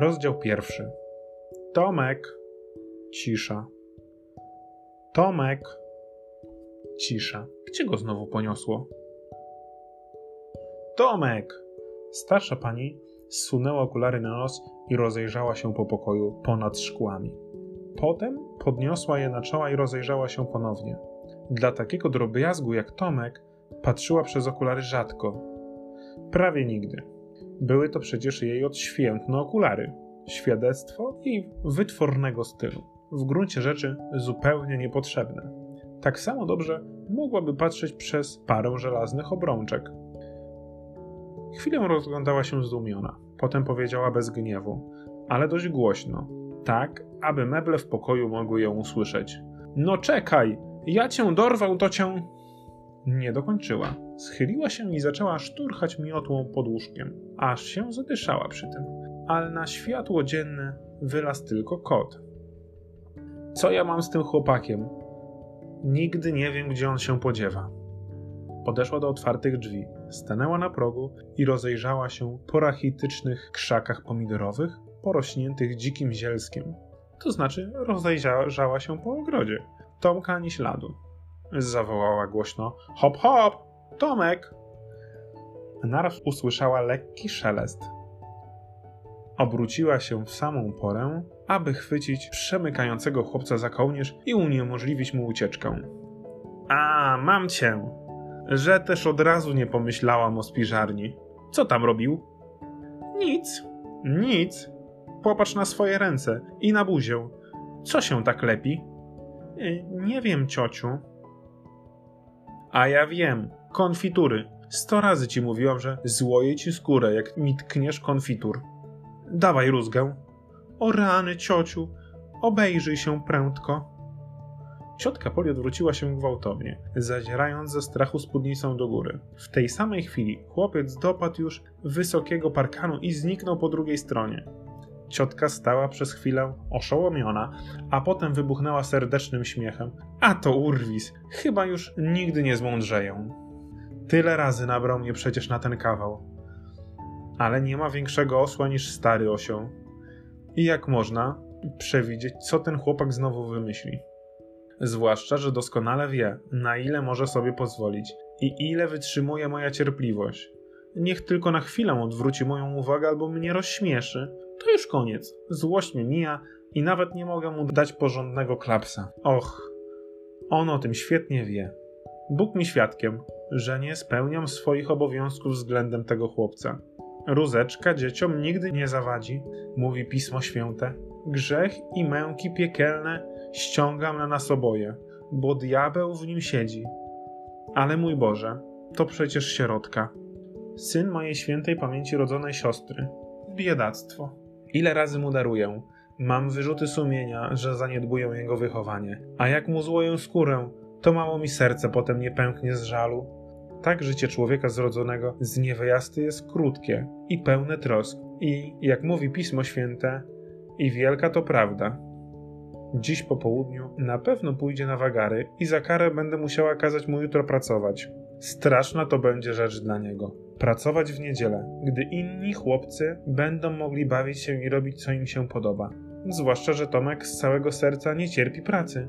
Rozdział pierwszy. Tomek. Cisza. Tomek. Cisza. Gdzie go znowu poniosło? Tomek! Starsza pani zsunęła okulary na nos i rozejrzała się po pokoju ponad szkłami. Potem podniosła je na czoła i rozejrzała się ponownie. Dla takiego drobiazgu jak Tomek patrzyła przez okulary rzadko. Prawie nigdy. Były to przecież jej odświętne okulary. Świadectwo jej wytwornego stylu. W gruncie rzeczy zupełnie niepotrzebne. Tak samo dobrze mogłaby patrzeć przez parę żelaznych obrączek. Chwilę rozglądała się zdumiona. Potem powiedziała bez gniewu, ale dość głośno, tak, aby meble w pokoju mogły ją usłyszeć. No czekaj, ja cię dorwał, to cię. Nie dokończyła. Schyliła się i zaczęła szturchać miotłą pod łóżkiem, aż się zadyszała przy tym. Ale na światło dzienne wylazł tylko kot. Co ja mam z tym chłopakiem? Nigdy nie wiem, gdzie on się podziewa. Podeszła do otwartych drzwi, stanęła na progu i rozejrzała się po rachitycznych krzakach pomidorowych, porośniętych dzikim zielskiem. To znaczy, rozejrzała się po ogrodzie. Tomka ani śladu. Zawołała głośno: Hop, hop! Tomek! Naraz usłyszała lekki szelest. Obróciła się w samą porę, aby chwycić przemykającego chłopca za kołnierz i uniemożliwić mu ucieczkę. A, mam cię! Że też od razu nie pomyślałam o spiżarni. Co tam robił? Nic. Nic. Popatrz na swoje ręce i na buzię. Co się tak lepi? Y, nie wiem, ciociu. A ja wiem. Konfitury. Sto razy ci mówiłam, że złoję ci skórę, jak mi tkniesz konfitur. Dawaj rózgę. O rany, ciociu. Obejrzyj się prędko. Ciotka Poli odwróciła się gwałtownie, zadzierając ze strachu spódnicą do góry. W tej samej chwili chłopiec dopadł już wysokiego parkanu i zniknął po drugiej stronie. Ciotka stała przez chwilę oszołomiona, a potem wybuchnęła serdecznym śmiechem. A to urwis, chyba już nigdy nie zmądrzeją. Tyle razy nabrał mnie przecież na ten kawał. Ale nie ma większego osła niż stary osioł. I jak można przewidzieć, co ten chłopak znowu wymyśli? Zwłaszcza, że doskonale wie, na ile może sobie pozwolić i ile wytrzymuje moja cierpliwość. Niech tylko na chwilę odwróci moją uwagę albo mnie rozśmieszy, to już koniec. Złość mnie mija i nawet nie mogę mu dać porządnego klapsa. Och, on o tym świetnie wie. Bóg mi świadkiem, że nie spełniam swoich obowiązków względem tego chłopca. Rózeczka dzieciom nigdy nie zawadzi, mówi Pismo Święte. Grzech i męki piekielne ściągam na nas oboje, bo diabeł w nim siedzi. Ale mój Boże, to przecież sierotka. Syn mojej świętej pamięci rodzonej siostry. Biedactwo. Ile razy mu daruję? Mam wyrzuty sumienia, że zaniedbuję jego wychowanie. A jak mu złoję skórę, to mało mi serce potem nie pęknie z żalu. Tak życie człowieka zrodzonego z niewyjasty jest krótkie i pełne trosk. I, jak mówi Pismo Święte, i wielka to prawda. Dziś po południu na pewno pójdzie na wagary i za karę będę musiała kazać mu jutro pracować. Straszna to będzie rzecz dla niego. Pracować w niedzielę, gdy inni chłopcy będą mogli bawić się i robić co im się podoba. Zwłaszcza, że Tomek z całego serca nie cierpi pracy.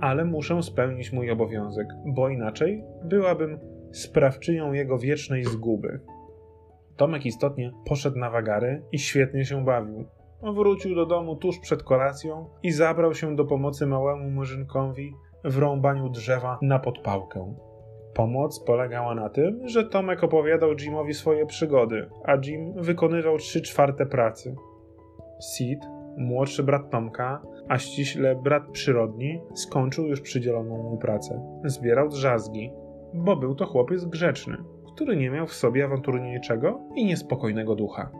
Ale muszę spełnić mój obowiązek, bo inaczej byłabym sprawczynią jego wiecznej zguby. Tomek istotnie poszedł na wagary i świetnie się bawił. Wrócił do domu tuż przed kolacją i zabrał się do pomocy małemu murzynkowi w rąbaniu drzewa na podpałkę. Pomoc polegała na tym, że Tomek opowiadał Jimowi swoje przygody, a Jim wykonywał trzy czwarte pracy. Sid, młodszy brat Tomka, a ściśle brat przyrodni, skończył już przydzieloną mu pracę. Zbierał drzazgi, bo był to chłopiec grzeczny, który nie miał w sobie awanturniczego i niespokojnego ducha.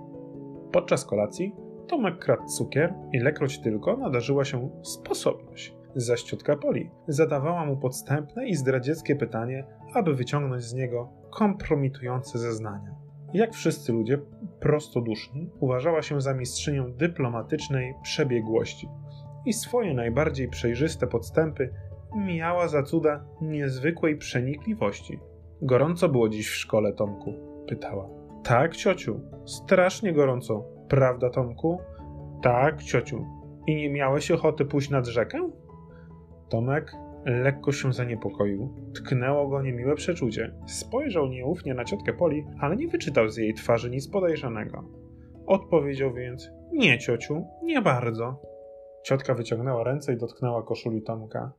Podczas kolacji Tomek kradł cukier, ilekroć tylko nadarzyła się sposobność. Zaś ciotka Poli zadawała mu podstępne i zdradzieckie pytanie, aby wyciągnąć z niego kompromitujące zeznania. Jak wszyscy ludzie prostoduszni, uważała się za mistrzynią dyplomatycznej przebiegłości i swoje najbardziej przejrzyste podstępy mijała za cuda niezwykłej przenikliwości. Gorąco było dziś w szkole, Tomku? pytała. Tak, ciociu, strasznie gorąco, prawda, Tomku? Tak, ciociu. I nie miałeś ochoty pójść nad rzekę? Tomek lekko się zaniepokoił. Tknęło go niemiłe przeczucie. Spojrzał nieufnie na ciotkę Poli, ale nie wyczytał z jej twarzy nic podejrzanego. Odpowiedział więc: Nie, ciociu, nie bardzo. Ciotka wyciągnęła ręce i dotknęła koszuli Tomka.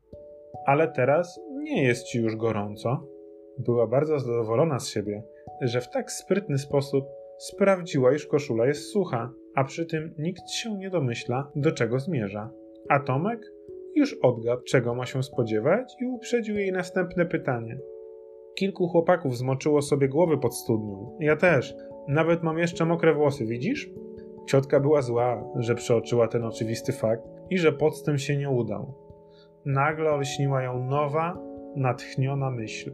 Ale teraz nie jest ci już gorąco. Była bardzo zadowolona z siebie, że w tak sprytny sposób sprawdziła, iż koszula jest sucha, a przy tym nikt się nie domyśla, do czego zmierza. A Tomek już odgadł, czego ma się spodziewać i uprzedził jej następne pytanie. Kilku chłopaków zmoczyło sobie głowy pod studnią. Ja też. Nawet mam jeszcze mokre włosy, widzisz? Ciotka była zła, że przeoczyła ten oczywisty fakt i że podstęp się nie udał. Nagle olśniła ją nowa, natchniona myśl.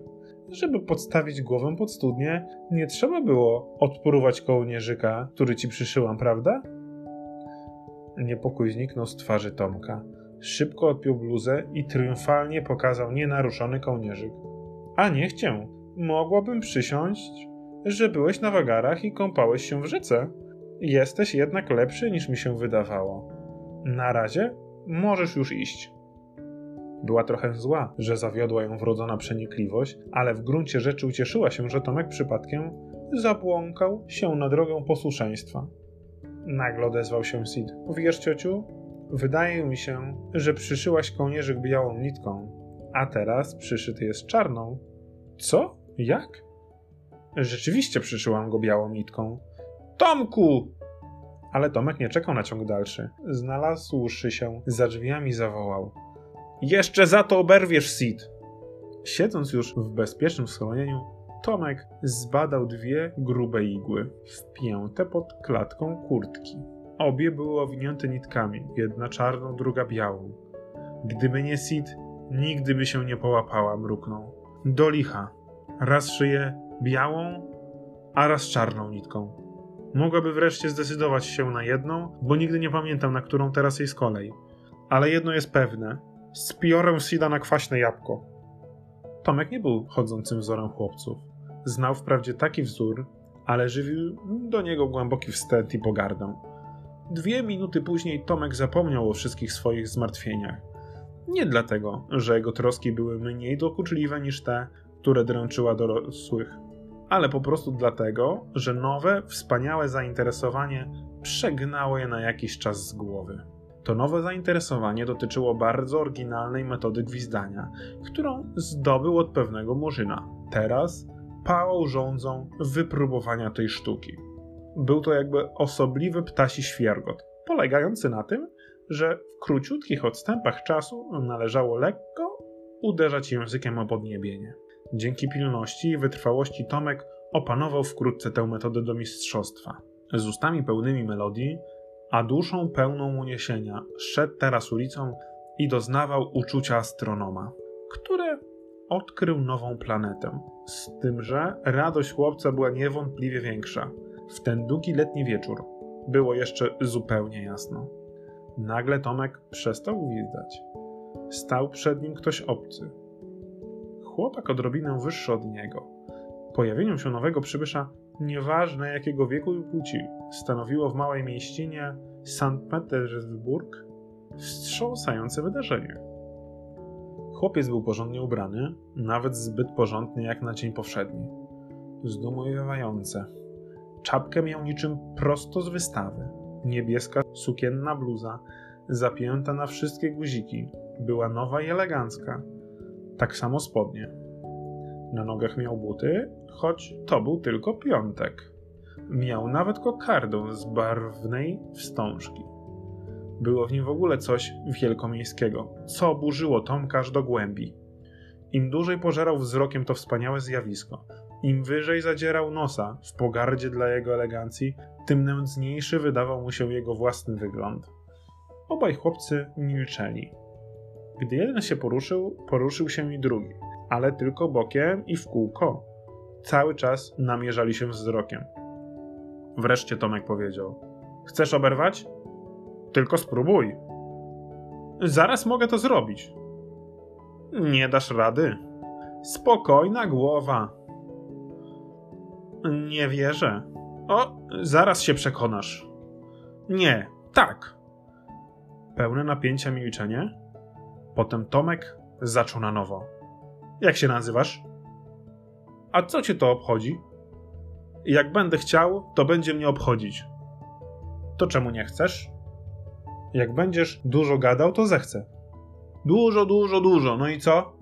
Żeby podstawić głowę pod studnię, nie trzeba było odpruwać kołnierzyka, który ci przyszyłam, prawda? Niepokój zniknął z twarzy Tomka. Szybko odpiął bluzę i triumfalnie pokazał nienaruszony kołnierzyk. A nie chcę. Mogłabym przysiąść, że byłeś na wagarach i kąpałeś się w rzece. Jesteś jednak lepszy niż mi się wydawało. Na razie możesz już iść. Była trochę zła, że zawiodła ją wrodzona przenikliwość, ale w gruncie rzeczy ucieszyła się, że Tomek przypadkiem zabłąkał się na drogę posłuszeństwa. Nagle odezwał się Sid. Wiesz, ciociu, wydaje mi się, że przyszyłaś kołnierzyk białą nitką, a teraz przyszyty jest czarną. Co? Jak? Rzeczywiście przyszyłam go białą nitką. Tomku! Ale Tomek nie czekał na ciąg dalszy. Znalazłszy się za drzwiami, zawołał. Jeszcze za to oberwiesz, Sid! Siedząc już w bezpiecznym schronieniu, Tomek zbadał dwie grube igły, wpięte pod klatką kurtki. Obie były owinięte nitkami, jedna czarną, druga białą. Gdyby nie Sid, nigdy by się nie połapała, mruknął. Do licha. Raz szyję białą, a raz czarną nitką. Mogłaby wreszcie zdecydować się na jedną, bo nigdy nie pamiętam, na którą teraz jej z kolei. Ale jedno jest pewne. Spiorę Sida na kwaśne jabłko. Tomek nie był chodzącym wzorem chłopców. Znał wprawdzie taki wzór, ale żywił do niego głęboki wstęp i pogardę. Dwie minuty później Tomek zapomniał o wszystkich swoich zmartwieniach. Nie dlatego, że jego troski były mniej dokuczliwe niż te, które dręczyła dorosłych, ale po prostu dlatego, że nowe, wspaniałe zainteresowanie przegnało je na jakiś czas z głowy. To nowe zainteresowanie dotyczyło bardzo oryginalnej metody gwizdania, którą zdobył od pewnego murzyna. Teraz pałał rządzą wypróbowania tej sztuki. Był to jakby osobliwy ptasi świergot, polegający na tym, że w króciutkich odstępach czasu należało lekko uderzać językiem o podniebienie. Dzięki pilności i wytrwałości Tomek opanował wkrótce tę metodę do mistrzostwa. Z ustami pełnymi melodii, a duszą pełną uniesienia, szedł teraz ulicą i doznawał uczucia astronoma, które odkrył nową planetę. Z tym, że radość chłopca była niewątpliwie większa. W ten długi letni wieczór było jeszcze zupełnie jasno. Nagle Tomek przestał gwizdać. Stał przed nim ktoś obcy. Chłopak odrobinę wyższy od niego. Pojawienie się nowego przybysza, nieważne jakiego wieku i płci, stanowiło w małej mieścinie St. Petersburg wstrząsające wydarzenie. Chłopiec był porządnie ubrany, nawet zbyt porządny jak na dzień powszedni. Zdumiewające. Czapkę miał niczym prosto z wystawy. Niebieska sukienna bluza, zapięta na wszystkie guziki, była nowa i elegancka. Tak samo spodnie. Na nogach miał buty, choć to był tylko piątek. Miał nawet kokardę z barwnej wstążki. Było w nim w ogóle coś wielkomiejskiego, co oburzyło Tomka aż do głębi. Im dłużej pożerał wzrokiem to wspaniałe zjawisko, im wyżej zadzierał nosa w pogardzie dla jego elegancji, tym nędzniejszy wydawał mu się jego własny wygląd. Obaj chłopcy milczeli. Gdy jeden się poruszył, poruszył się i drugi, ale tylko bokiem i w kółko. Cały czas namierzali się wzrokiem. Wreszcie Tomek powiedział: Chcesz oberwać? Tylko spróbuj. Zaraz mogę to zrobić. Nie dasz rady. Spokojna głowa. Nie wierzę. O, zaraz się przekonasz. Nie, tak, pełne napięcia milczenie. Potem Tomek zaczął na nowo. Jak się nazywasz? A co cię to obchodzi? Jak będę chciał, to będzie mnie obchodzić. To czemu nie chcesz? Jak będziesz dużo gadał, to zechcę. Dużo, dużo, dużo. No i co?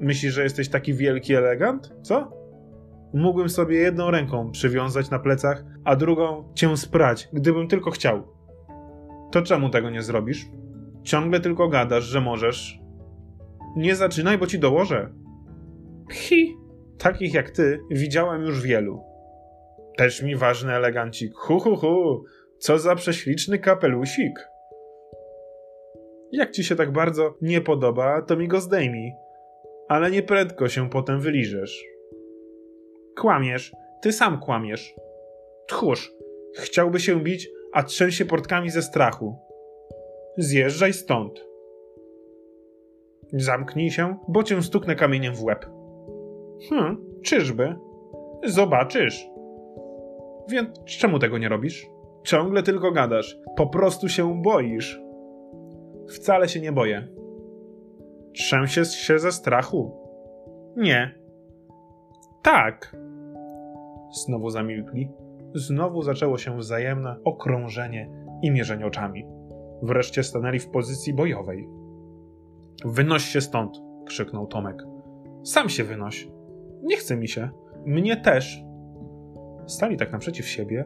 Myślisz, że jesteś taki wielki elegant? Co? Mógłbym sobie jedną ręką przywiązać na plecach, a drugą cię sprać, gdybym tylko chciał. To czemu tego nie zrobisz? Ciągle tylko gadasz, że możesz. Nie zaczynaj, bo ci dołożę. Pchi! Takich jak ty widziałem już wielu. Też mi ważny elegancik. Hu, hu, hu. Co za prześliczny kapelusik. Jak ci się tak bardzo nie podoba, to mi go zdejmij. Ale nie prędko się potem wyliżesz. Kłamiesz. Ty sam kłamiesz. Tchórz. Chciałby się bić, a trzęsie portkami ze strachu. Zjeżdżaj stąd. Zamknij się, bo cię stuknę kamieniem w łeb. Hm, czyżby? Zobaczysz. Więc czemu tego nie robisz? Ciągle tylko gadasz. Po prostu się boisz. Wcale się nie boję. Trzęsiesz się ze strachu? Nie. Tak. Znowu zamilkli. Znowu zaczęło się wzajemne okrążenie i mierzenie oczami. Wreszcie stanęli w pozycji bojowej. Wynoś się stąd, krzyknął Tomek. Sam się wynoś. Nie chce mi się. Mnie też. Stali tak naprzeciw siebie,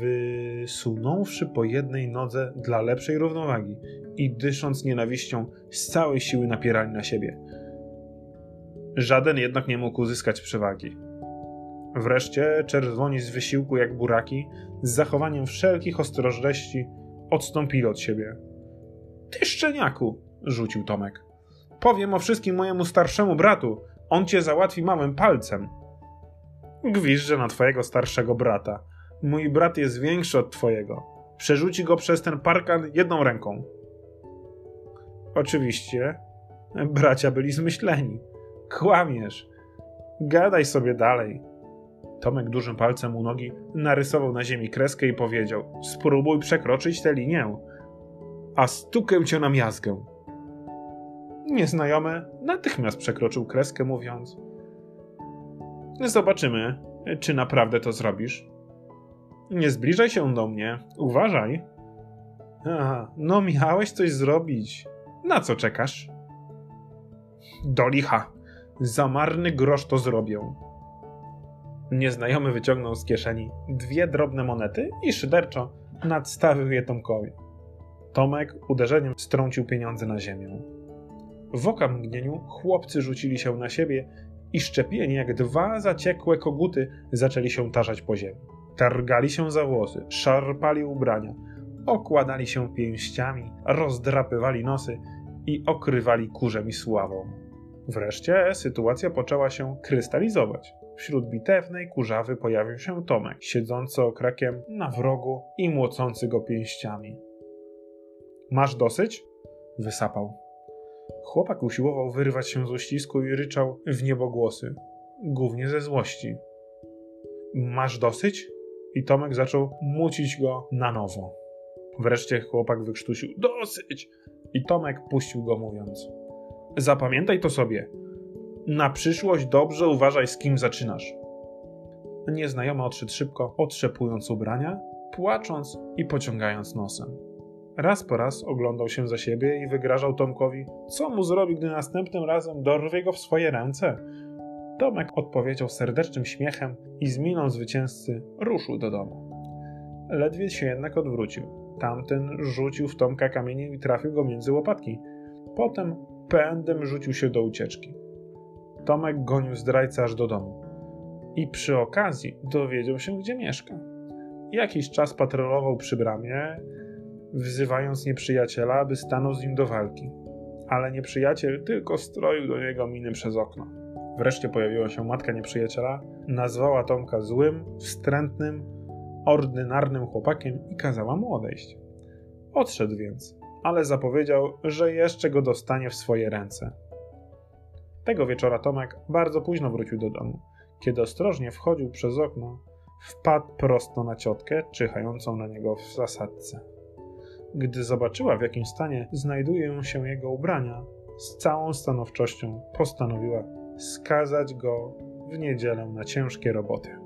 wysunąwszy po jednej nodze dla lepszej równowagi i dysząc nienawiścią, z całej siły napierali na siebie. Żaden jednak nie mógł uzyskać przewagi. Wreszcie czerwoni z wysiłku jak buraki, z zachowaniem wszelkich ostrożności, odstąpili od siebie. Ty szczeniaku, rzucił Tomek. Powiem o wszystkim mojemu starszemu bratu. On cię załatwi małym palcem. Gwizdże na twojego starszego brata. Mój brat jest większy od twojego. Przerzuci go przez ten parkan jedną ręką. Oczywiście, bracia byli zmyśleni. Kłamiesz. Gadaj sobie dalej. Tomek dużym palcem u nogi narysował na ziemi kreskę i powiedział: Spróbuj przekroczyć tę linię, a stukę cię na miazgę. Nieznajomy natychmiast przekroczył kreskę, mówiąc: Zobaczymy, czy naprawdę to zrobisz. Nie zbliżaj się do mnie, uważaj. Aha, no miałeś coś zrobić. Na co czekasz? Do licha. Za marny grosz to zrobię. Nieznajomy wyciągnął z kieszeni dwie drobne monety i szyderczo nadstawił je Tomkowi. Tomek uderzeniem strącił pieniądze na ziemię. W oka mgnieniu chłopcy rzucili się na siebie i szczepieni jak dwa zaciekłe koguty zaczęli się tarzać po ziemi. Targali się za włosy, szarpali ubrania, okładali się pięściami, rozdrapywali nosy i okrywali kurzem i sławą. Wreszcie sytuacja poczęła się krystalizować. Wśród bitewnej kurzawy pojawił się Tomek, siedzący okrakiem na wrogu i młocący go pięściami. Masz dosyć? Wysapał. Chłopak usiłował wyrwać się z uścisku i ryczał w niebogłosy, głównie ze złości. Masz dosyć? I Tomek zaczął mucić go na nowo. Wreszcie chłopak wykrztusił dosyć i Tomek puścił go mówiąc Zapamiętaj to sobie. Na przyszłość dobrze uważaj z kim zaczynasz. Nieznajomy odszedł szybko, otrzepując ubrania, płacząc i pociągając nosem. Raz po raz oglądał się za siebie i wygrażał Tomkowi, co mu zrobi, gdy następnym razem dorwie go w swoje ręce. Tomek odpowiedział serdecznym śmiechem i z miną zwycięzcy ruszył do domu. Ledwie się jednak odwrócił. Tamten rzucił w Tomka kamieniem i trafił go między łopatki. Potem pędem rzucił się do ucieczki. Tomek gonił zdrajcę aż do domu. I przy okazji dowiedział się, gdzie mieszka. Jakiś czas patrolował przy bramie, wzywając nieprzyjaciela, aby stanął z nim do walki. Ale nieprzyjaciel tylko stroił do niego miny przez okno. Wreszcie pojawiła się matka nieprzyjaciela, nazwała Tomka złym, wstrętnym, ordynarnym chłopakiem i kazała mu odejść. Odszedł więc, ale zapowiedział, że jeszcze go dostanie w swoje ręce. Tego wieczora Tomek bardzo późno wrócił do domu. Kiedy ostrożnie wchodził przez okno, wpadł prosto na ciotkę, czyhającą na niego w zasadce. Gdy zobaczyła, w jakim stanie znajdują się jego ubrania, z całą stanowczością postanowiła skazać go w niedzielę na ciężkie roboty.